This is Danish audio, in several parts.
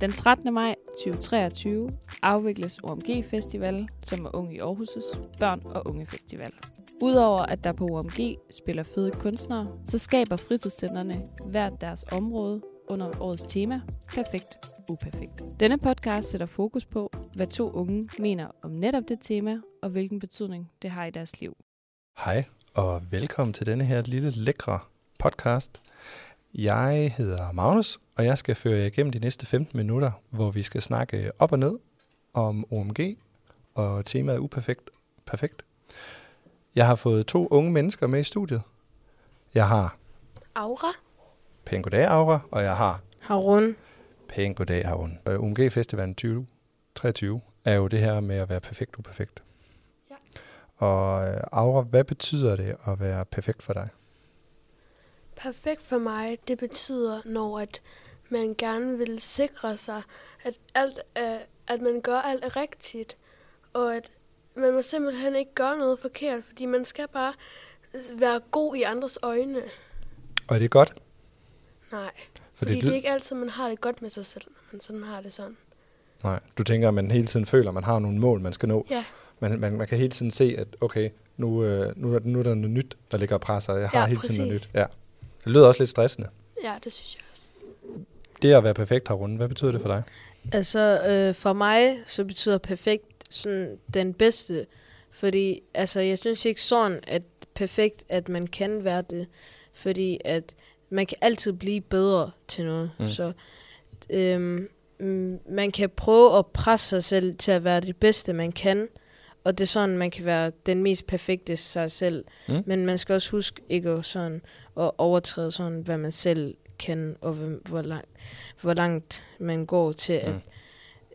Den 13. maj 2023 afvikles OMG Festival, som er Unge i Aarhus' børn- og unge festival. Udover at der på OMG spiller fede kunstnere, så skaber fritidscenterne hvert deres område under årets tema Perfekt Uperfekt. Denne podcast sætter fokus på, hvad to unge mener om netop det tema, og hvilken betydning det har i deres liv. Hej, og velkommen til denne her lille lækre podcast. Jeg hedder Magnus, og jeg skal føre jer igennem de næste 15 minutter, hvor vi skal snakke op og ned om OMG og temaet uperfekt. Perfekt. Jeg har fået to unge mennesker med i studiet. Jeg har Aura. Pæn Goddag Aura, og jeg har Harun. Pæn Goddag Havn. Øh, OMG Festivalen 2023 er jo det her med at være perfekt uperfekt. Ja. Og øh, Aura, hvad betyder det at være perfekt for dig? Perfekt for mig, det betyder, når at man gerne vil sikre sig, at, alt er, at man gør alt er rigtigt, og at man må simpelthen ikke gøre noget forkert, fordi man skal bare være god i andres øjne. Og er det godt? Nej, For fordi det, det er ikke altid, man har det godt med sig selv, når man sådan har det sådan. Nej, du tænker, at man hele tiden føler, at man har nogle mål, man skal nå. Ja, Man, man, man kan hele tiden se, at okay, nu, øh, nu, nu er der noget nyt, der ligger og presser, jeg har Ja, hele tiden noget præcis. nyt. Ja. Det lyder også lidt stressende. ja, det synes jeg. Det at være perfekt herunde, hvad betyder det for dig? Altså, øh, for mig, så betyder perfekt sådan den bedste. Fordi, altså, jeg synes ikke sådan, at perfekt, at man kan være det. Fordi, at man kan altid blive bedre til noget. Mm. Så, mm, man kan prøve at presse sig selv til at være det bedste, man kan. Og det er sådan, man kan være den mest perfekte sig selv. Mm. Men man skal også huske ikke at, sådan, at overtræde sådan, hvad man selv kan, og hvor, langt, hvor langt man går til, at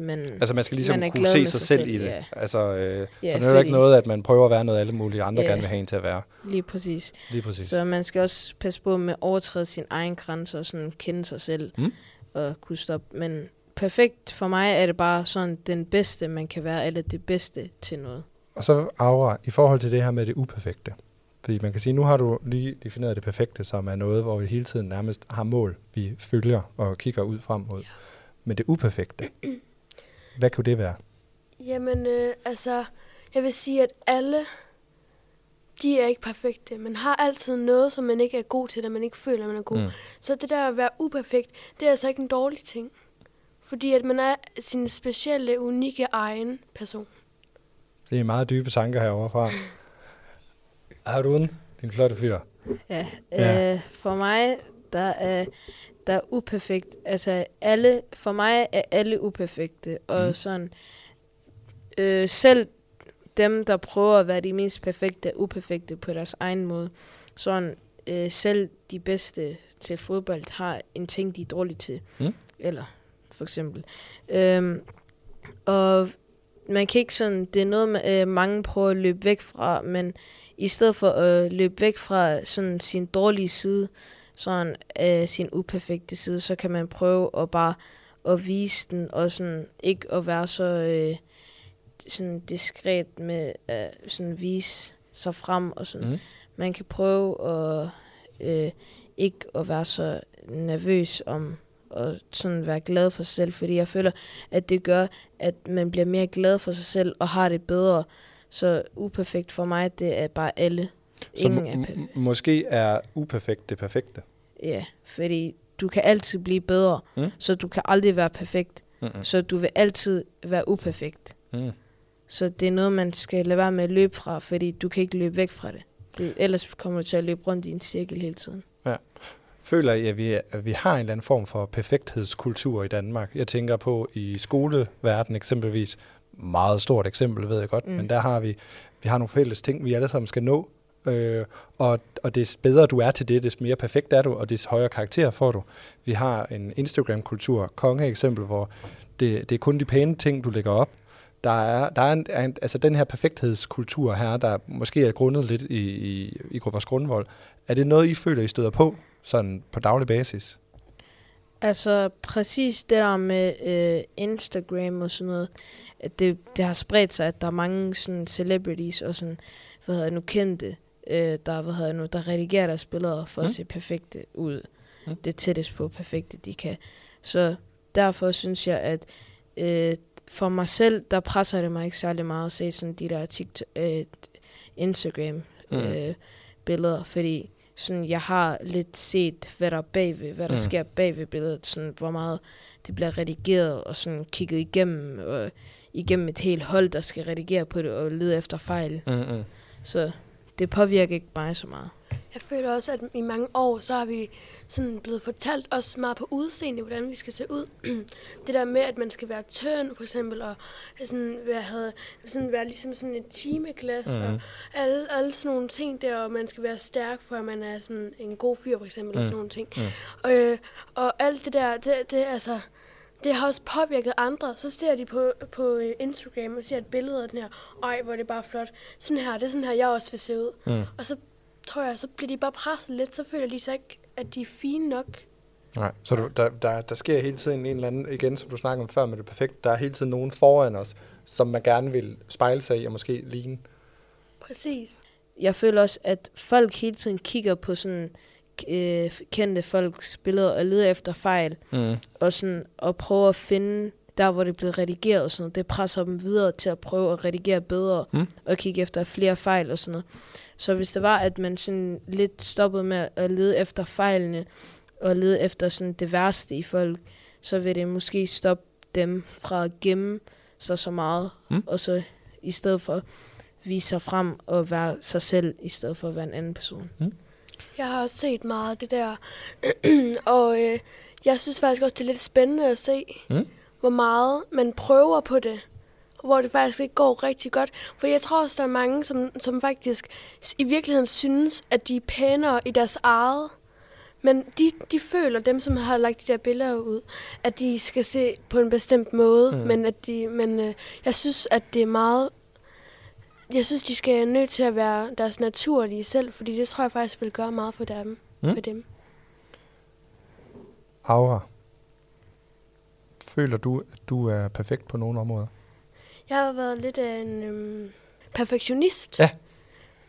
man... Altså man skal ligesom Man kunne se sig, sig selv, selv, i det. ja. Altså, øh, ja, så det er jo ikke noget, at man prøver at være noget, alle mulige andre Ja. gerne vil have en til at være. Lige præcis. Lige præcis. Så man skal også passe på med at overtræde sin egen grænser og sådan kende sig selv Mm. og kunne stoppe. Men perfekt for mig er det bare sådan den bedste, man kan være, eller det bedste til noget. Og så Aura, i forhold til det her med det uperfekte. Fordi man kan sige, nu har du lige defineret det perfekte, som er noget, hvor vi hele tiden nærmest har mål, vi følger og kigger ud frem mod. Ja. Men det uperfekte, hvad kunne det være? Jamen, øh, altså, jeg vil sige, at alle, de er ikke perfekte. Man har altid noget, som man ikke er god til, og man ikke føler, man er god. Mm. Så det der at være uperfekt, det er altså ikke en dårlig ting. Fordi at man er sin specielle, unikke egen person. Det er meget dybe tanker herovre fra. Har du den, din flotte fyr? Ja, Ja. Øh, for mig, der er, der er uperfekt. Altså, alle, for mig er alle uperfekte. Og mm. sådan, øh, selv dem, der prøver at være de mest perfekte, er uperfekte på deres egen måde. Sådan, øh, selv de bedste til fodbold har en ting, de er dårlige til. Mm. Eller, for eksempel. Øhm, og man kan ikke sådan, det er noget, øh, mange prøver at løbe væk fra, men i stedet for at løbe væk fra sådan sin dårlige side, sådan øh, sin uperfekte side, så kan man prøve at bare at vise den, og sådan ikke at være så øh, sådan diskret med at sådan vise sig frem, og sådan. Mm. Man kan prøve at øh, ikke at være så nervøs om og sådan være glad for sig selv, fordi jeg føler, at det gør, at man bliver mere glad for sig selv og har det bedre. Så uperfekt for mig, det er bare alle. Så Ingen er m- måske er uperfekt det perfekte. Ja, fordi du kan altid blive bedre, Mm. så du kan aldrig være perfekt. Mm-mm. Så du vil altid være uperfekt. Mm. Så det er noget, man skal lade være med at løbe fra, fordi du kan ikke løbe væk fra det. det ellers kommer du til at løbe rundt i en cirkel hele tiden. Føler I, at vi, at vi har en eller anden form for perfekthedskultur i Danmark? Jeg tænker på i skoleverden eksempelvis. Meget stort eksempel, ved jeg godt. Mm. Men der har vi, vi har nogle fælles ting, vi alle sammen skal nå. Øh, og, og des bedre du er til det, des mere perfekt er du, og des højere karakter får du. Vi har en Instagram-kultur, konge eksempel, hvor det, det er kun de pæne ting, du lægger op. Der er, der er, en, en, altså den her perfekthedskultur her, der måske er grundet lidt i, i, i vores grundvold. Er det noget, I føler, I støder på, sådan på daglig basis? Altså præcis det der med øh, Instagram og sådan noget, at det, det har spredt sig, at der er mange sådan celebrities og sådan, hvad hedder jeg nu, kendte, øh, der, hvad hedder jeg nu, der redigerer deres billeder for Mm. at se perfekte ud. Mm. Det tættest på perfekte, de kan. Så derfor synes jeg, at øh, for mig selv, der presser det mig ikke særlig meget at se sådan de der TikTok, øh, Instagram Mm. øh, billeder, fordi sådan, jeg har lidt set, hvad der er bagved, hvad der Mm. mm. sker bagved billedet, sådan, hvor meget det bliver redigeret og sådan kigget igennem, og igennem et helt hold, der skal redigere på det og lede efter fejl. Mm-hmm. Så det påvirker ikke mig så meget. Jeg føler også, at i mange år, så har vi sådan blevet fortalt også meget på udseende, hvordan vi skal se ud. det der med, at man skal være tynd, for eksempel, og sådan være, have, sådan være ligesom sådan et timeglas, mm. og Mhm. alle, alle sådan nogle ting der, og man skal være stærk, for at man er sådan en god fyr, for eksempel, mm. og sådan nogle ting. Mm. Og, øh, og alt det der, det, det er altså... Det har også påvirket andre. Så ser de på, på øh, Instagram og ser et billede af den her. Ej, hvor er det bare flot. Sådan her, det er sådan her, jeg også vil se ud. Mm. Og så tror jeg, så bliver de bare presset lidt, så føler de sig ikke, at de er fine nok. Nej, så du, der, der, der sker hele tiden en eller anden, igen som du snakkede om før med det perfekte, der er hele tiden nogen foran os, som man gerne vil spejle sig i og måske ligne. Præcis. Jeg føler også, at folk hele tiden kigger på sådan øh, kendte folks billeder og leder efter fejl, Mm. og, sådan, og prøver at finde der, hvor det er blevet redigeret og sådan noget. Det presser dem videre til at prøve at redigere bedre Mm. og kigge efter flere fejl og sådan noget. Så hvis det var, at man sådan lidt stoppede med at lede efter fejlene og lede efter sådan det værste i folk, så vil det måske stoppe dem fra at gemme sig så meget, Mm. og så i stedet for vise sig frem og være sig selv, i stedet for at være en anden person. Jeg har også set meget af det der. og øh, jeg synes faktisk også, det er lidt spændende at se, Mm. Hvor meget man prøver på det. og Hvor det faktisk ikke går rigtig godt. For jeg tror også, der er mange, som, som faktisk i virkeligheden synes, at de er pænere i deres eget. Men de, de føler, dem som har lagt de der billeder ud, at de skal se på en bestemt måde. Mm. Men, at de, men øh, jeg synes, at det er meget... Jeg synes, de skal nødt til at være deres naturlige selv, fordi det tror jeg faktisk vil gøre meget for dem. Mm. For dem. Aura. Føler du, at du er perfekt på nogle områder? Jeg har været lidt af en øhm, perfektionist. Ja.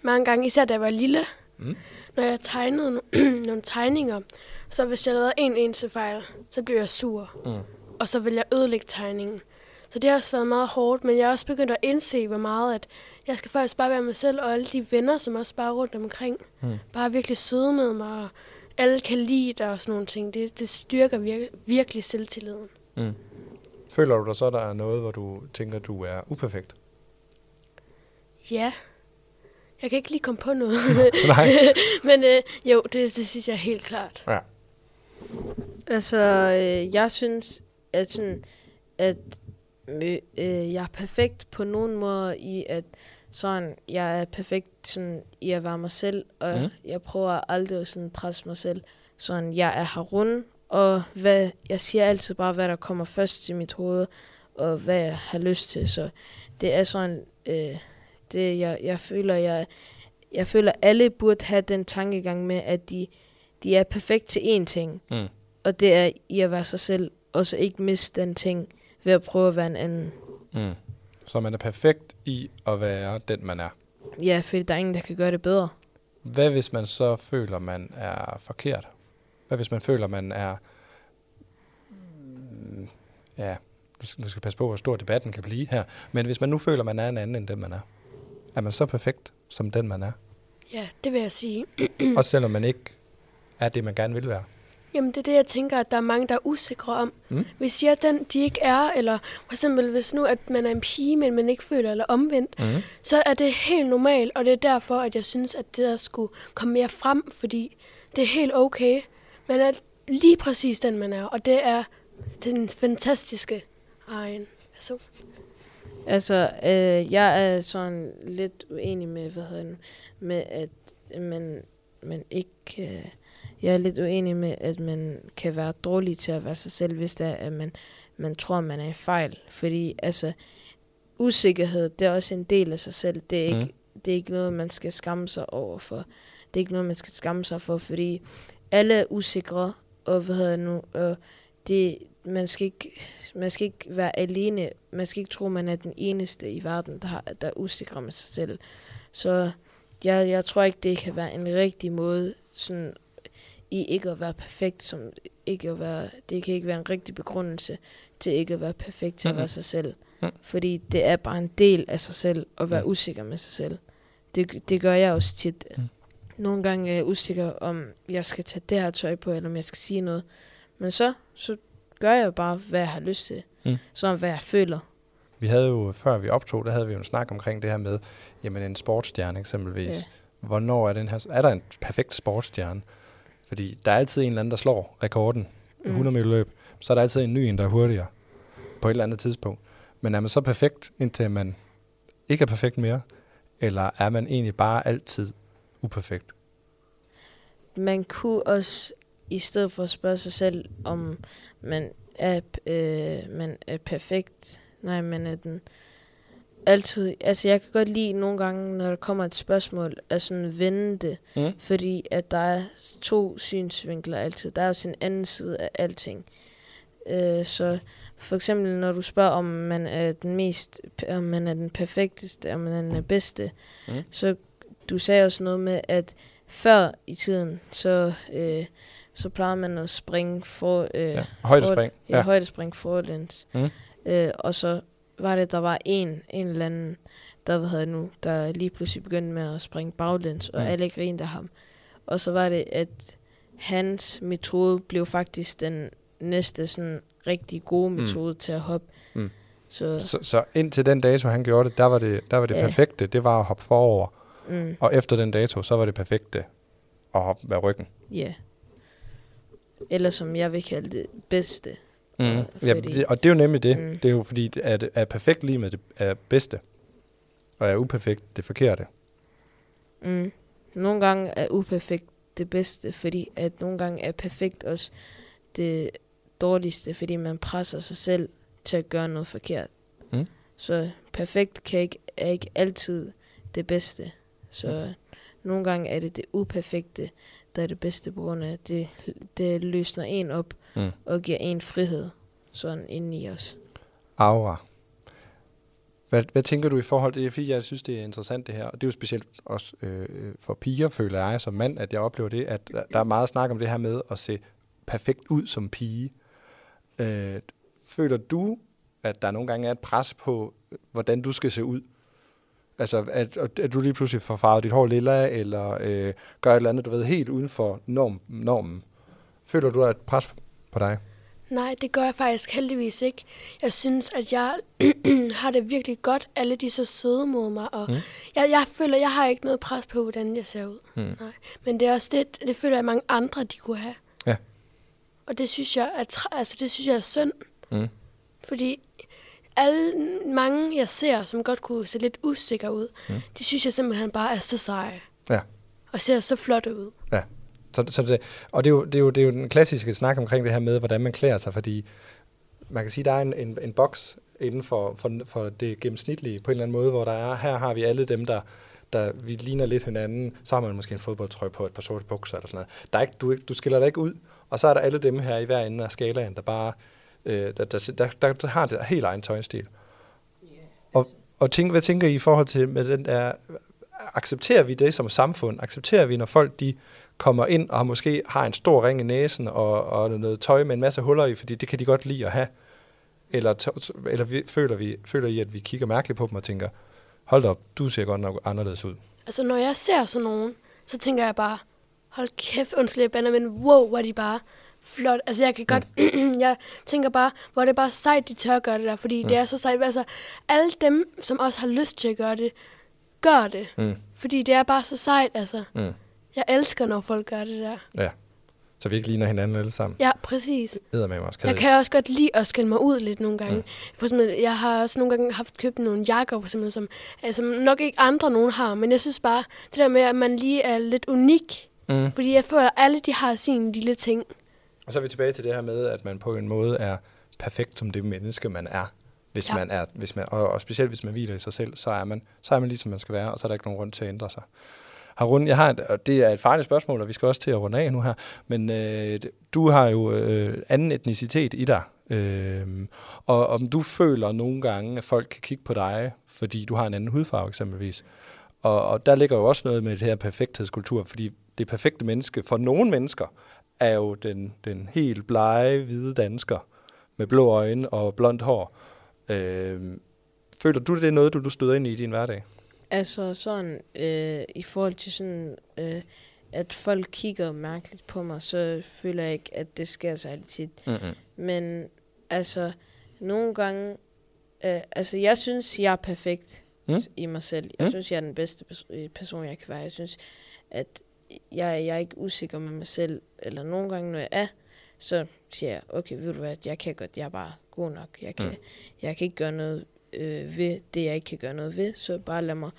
Mange gange, især da jeg var lille. Mm. Når jeg tegnede no- nogle tegninger, så hvis jeg lavede en eneste fejl, så blev jeg sur. Mm. Og så ville jeg ødelægge tegningen. Så det har også været meget hårdt, men jeg har også begyndt at indse, hvor meget, at jeg skal faktisk bare være mig selv, og alle de venner, som også bare rundt omkring, Mm. bare virkelig søde med mig, og alle kan lide dig og sådan nogle ting. Det, det styrker vir- virkelig selvtilliden. Mm. Føler du dig så, der er noget, hvor du tænker, du er uperfekt? Ja. Jeg kan ikke lige komme på noget. Nej. Men øh, jo, det, det synes jeg helt klart. Ja. Altså, øh, jeg synes, at, sådan, at øh, jeg er perfekt på nogen måde i, at sådan, jeg er perfekt sådan, i at være mig selv, og mm. jeg prøver aldrig at sådan, presse mig selv. Sådan, jeg er Harun, og hvad, jeg siger altid bare, hvad der kommer først til mit hoved, og hvad jeg har lyst til. Så det er sådan, øh, det, jeg, jeg føler, jeg, jeg føler, alle burde have den tankegang med, at de, de er perfekt til én ting. Mm. Og det er i at være sig selv, og så ikke miste den ting ved at prøve at være en anden. Mm. Så man er perfekt i at være den, man er. Ja, fordi der er ingen, der kan gøre det bedre. Hvad hvis man så føler, man er forkert? Hvad hvis man føler, man er... Mm, Ja, du skal, skal passe på, hvor stor debatten kan blive her. Men hvis man nu føler, man er en anden end den, man er, er man så perfekt som den, man er? Ja, det vil jeg sige. Også selvom man ikke er det, man gerne vil være. Jamen, det er det, jeg tænker, at der er mange, der er usikre om. Mm. Hvis jeg den, de ikke er, eller for eksempel hvis nu, at man er en pige, men man ikke føler, eller omvendt, Mm. så er det helt normalt, og det er derfor, at jeg synes, at det der skulle komme mere frem, fordi det er helt okay. Man er lige præcis den, man er, og det er den fantastiske egen person. Altså, øh, jeg er sådan lidt uenig med, hvad hedder den, med at man, man ikke... Øh, jeg er lidt uenig med, at man kan være dårlig til at være sig selv, hvis det er, at man, man tror, man er i fejl. Fordi, altså, usikkerhed, det er også en del af sig selv. Det er ikke, det er ikke noget, man skal skamme sig over for. Det er ikke noget, man skal skamme sig for, fordi alle er usikre, og hvad hedder nu, og det, man, skal ikke, man skal ikke være alene. Man skal ikke tro, man er den eneste i verden, der, har, der er usikker med sig selv. Så jeg, jeg tror ikke, det kan være en rigtig måde, sådan, i ikke at være perfekt, som ikke at være, det kan ikke være en rigtig begrundelse til ikke at være perfekt til at Mhm. være sig selv. Mm. Fordi det er bare en del af sig selv at være Mm. usikker med sig selv. Det, det gør jeg også tit. Mm. Nogle gange er jeg usikker, om jeg skal tage det her tøj på, eller om jeg skal sige noget. Men så, så gør jeg bare, hvad jeg har lyst til. Mm. Så hvad jeg føler. Vi havde jo, før vi optog, der havde vi jo en snak omkring det her med, jamen en sportsstjerne eksempelvis. Ja. Hvornår er den her, er der en perfekt sportsstjerne? Fordi der er altid en eller anden, der slår rekorden. Mm. 100 meter løb. Så er der altid en ny en, der er hurtigere. På et eller andet tidspunkt. Men er man så perfekt, indtil man ikke er perfekt mere? Eller er man egentlig bare altid uperfekt? Man kunne også, i stedet for at spørge sig selv, om man er, øh, man er perfekt, nej, man er den altid, altså jeg kan godt lide nogle gange, når der kommer et spørgsmål, at sådan vende det, Mm. fordi at der er to synsvinkler altid. Der er også en anden side af alting. Øh, så for eksempel, når du spørger, om man er den mest, om man er den perfekteste, om man er den bedste, Mm. så du sagde også noget med, at før i tiden, så, øh, så plejede man at springe for... Øh, Ja. Højdespring. For, ja, Ja. højdespring forlæns. Mm. Øh, og så var det, der var en, en eller anden, der, hvad det nu, der lige pludselig begyndte med at springe baglæns, og Mm. alle grinede af ham. Og så var det, at hans metode blev faktisk den næste sådan rigtig gode Mm. metode til at hoppe. Mm. Så, Så, så indtil den dato, han gjorde det, der var det, der var det Ja. perfekte, det var at hoppe forover. Mm, Og efter den dato, så var det perfekte at hoppe med ryggen. ja. Eller som jeg vil kalde det, bedste. Mm. Ja, fordi- og det er jo nemlig det. Mm. Mm. Det er jo fordi, at er perfekt lige med det er bedste, og er uperfekt det forkerte. Mm. Nogle gange er uperfekt det bedste, fordi at nogle gange er perfekt også det dårligste, fordi man presser sig selv til at gøre noget forkert. Mm. Så perfekt kan ikke, er ikke altid det bedste. Så nogle gange er det det uperfekte, der er det bedste på grund af, det, det løsner en op Mm. og giver en frihed sådan inde i os. Aura. Hvad, hvad tænker du i forhold til det? Fordi jeg synes, det er interessant det her. Og det er jo specielt også øh, for piger, føler jeg som mand, at jeg oplever det, at der der er meget snak om det her med at se perfekt ud som pige. Øh, føler du, at der nogle gange er et pres på, øh, hvordan du skal se ud? Altså, at, at du lige pludselig får farvet dit hår lilla, eller øh, gør et eller andet, du ved, helt uden for norm, normen. Føler du, at et pres på dig? Nej, det gør jeg faktisk heldigvis ikke. Jeg synes, at jeg har det virkelig godt. Alle de er så søde mod mig. Og Mm. jeg, jeg føler, jeg har ikke noget pres på, hvordan jeg ser ud. Mm. Nej. Men det er også det, det føler jeg, at mange andre de kunne have. Ja. Og det synes jeg er, altså, det synes jeg er synd. Mm. Fordi alle mange, jeg ser, som godt kunne se lidt usikre ud, Mm. de synes jeg simpelthen bare er så seje. Ja. Og ser så flotte ud. Så, så det, og det er, jo, det, er jo, det er jo den klassiske snak omkring det her med, hvordan man klæder sig, fordi man kan sige, der er en, en, en boks inden for, for, for det gennemsnitlige på en eller anden måde, hvor der er, her har vi alle dem, der, der vi ligner lidt hinanden, så har man måske en fodboldtrøje på, et par sorte bukser eller sådan noget. Der er ikke, du, du skiller dig ikke ud, og så er der alle dem her i hver ende af skalaen, der bare øh, der, der, der, der, der har det helt egen tøjstil. Og, og tænk, hvad tænker I i forhold til med den der, accepterer vi det som samfund? Accepterer vi, når folk de kommer ind og måske har en stor ring i næsen og, og noget tøj med en masse huller i, fordi det kan de godt lide at have? Eller, eller vi, føler, vi, føler I, at vi kigger mærkeligt på dem og tænker, hold da op, du ser godt nok anderledes ud. Altså, når jeg ser sådan nogen, så tænker jeg bare, hold kæft, undskyld, jeg bander, men wow, hvor er de bare flot. Altså, jeg kan godt, jeg tænker bare, hvor er det bare sejt, de tør gøre det der, fordi Mm. det er så sejt. Altså, alle dem, som også har lyst til at gøre det, gør det. Mm. Fordi det er bare så sejt, altså. Mm. Jeg elsker, når folk gør det der. Ja. Så vi ikke ligner hinanden alle sammen. Ja, præcis. Æder med mig også. Jeg kan også godt lide at skille mig ud lidt nogle gange. Mm. Mm. For eksempel, jeg har også nogle gange haft købt nogle jakker, for eksempel, som, altså, nok ikke andre nogen har, men jeg synes bare, det der med, at man lige er lidt unik, Mm. fordi jeg føler, at alle de har sin lille ting. Og så er vi tilbage til det her med, at man på en måde er perfekt som det menneske, man er. Hvis Ja. man er, hvis man, og, og specielt hvis man hviler i sig selv, så er man, så er man lige som man skal være, og så er der ikke nogen grund til at ændre sig. Harun, jeg har et, og det er et farligt spørgsmål, og vi skal også til at runde af nu her, men øh, du har jo øh, anden etnicitet i dig, øh, og om du føler nogle gange, at folk kan kigge på dig, fordi du har en anden hudfarve eksempelvis, og, og der ligger jo også noget med det her perfekthedskultur, fordi det perfekte menneske for nogle mennesker er jo den, den helt blege, hvide dansker med blå øjne og blondt hår. Øh, føler du, det er noget, du, du støder ind i i din hverdag? Altså sådan, øh, i forhold til sådan, øh, at folk kigger mærkeligt på mig, så føler jeg ikke, at det sker særlig tit. Mm-hmm. Men altså, nogle gange, øh, altså jeg synes, jeg er perfekt Mm. i mig selv. Jeg Mm. synes, jeg er den bedste pers- øh, person, jeg kan være. Jeg synes, at jeg, jeg er ikke usikker med mig selv. Eller nogle gange, når jeg er, så siger jeg, okay, ved du hvad, jeg kan godt, jeg er bare god nok. Jeg kan, Mm. jeg kan ikke gøre noget øh, ved det, jeg ikke kan gøre noget ved. Så bare lad mig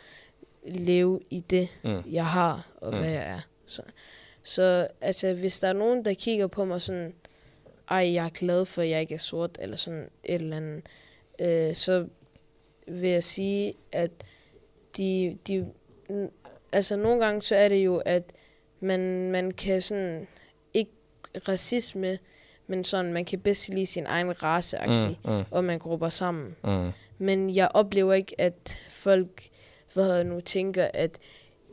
leve i det, Mm. jeg har, og Mm. hvad jeg er. Så, så altså, hvis der er nogen, der kigger på mig sådan, ej, jeg er glad for, at jeg ikke er sort, eller sådan et eller andet, øh, så vil jeg sige, at de, de, altså nogle gange så er det jo, at man, man kan sådan, ikke racisme, men sådan, man kan bedst lide sin egen race, Mm, mm, og man grupper sammen. mm. Men jeg oplever ikke, at folk, hvad hedder nu, tænker, at,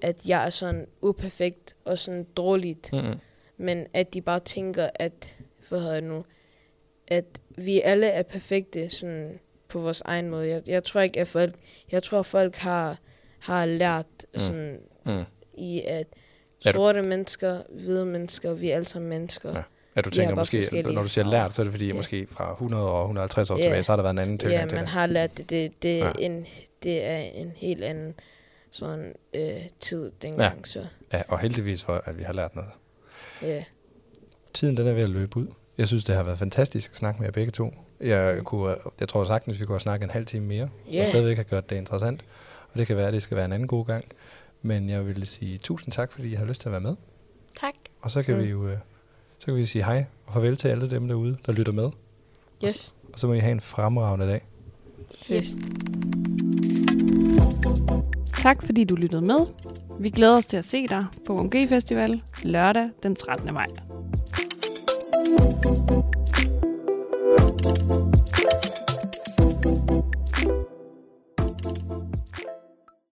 at jeg er sådan uperfekt og sådan dårligt. Mm, Men at de bare tænker, at, hvad hedder nu, at vi alle er perfekte sådan på vores egen måde. Jeg, jeg tror ikke, at folk, jeg tror, folk har, har lært Mm. sådan mm. i, at Er du- sorte mennesker, hvide mennesker, vi er alle sammen mennesker. Ja. Ja. Ja, du Vi tænker måske, når du siger lært, så er det fordi, Ja. måske fra 100 år, 150 år Ja. tilbage, så har der været en anden tilgang Ja, til man det. har lært det. Det, det, Ja. er, en, det er en helt anden sådan øh, tid dengang. Ja. Så Ja, og heldigvis for, at vi har lært noget. ja. Tiden den er ved at løbe ud. Jeg synes, det har været fantastisk at snakke med jer begge to. Jeg, kunne, jeg tror sagtens, vi kunne have snakket en halv time mere, Ja. og stadigvæk have gjort det interessant. Og det kan være, at det skal være en anden god gang. Men jeg vil sige tusind tak, fordi I har lyst til at være med. Tak. Og så kan Mm. vi jo øh, så kan vi sige hej og farvel til alle dem derude, der lytter med. Yes. Og så må I have en fremragende dag. yes. Tak fordi du lyttede med. Vi glæder os til at se dig på UMG Festival lørdag den 13. maj.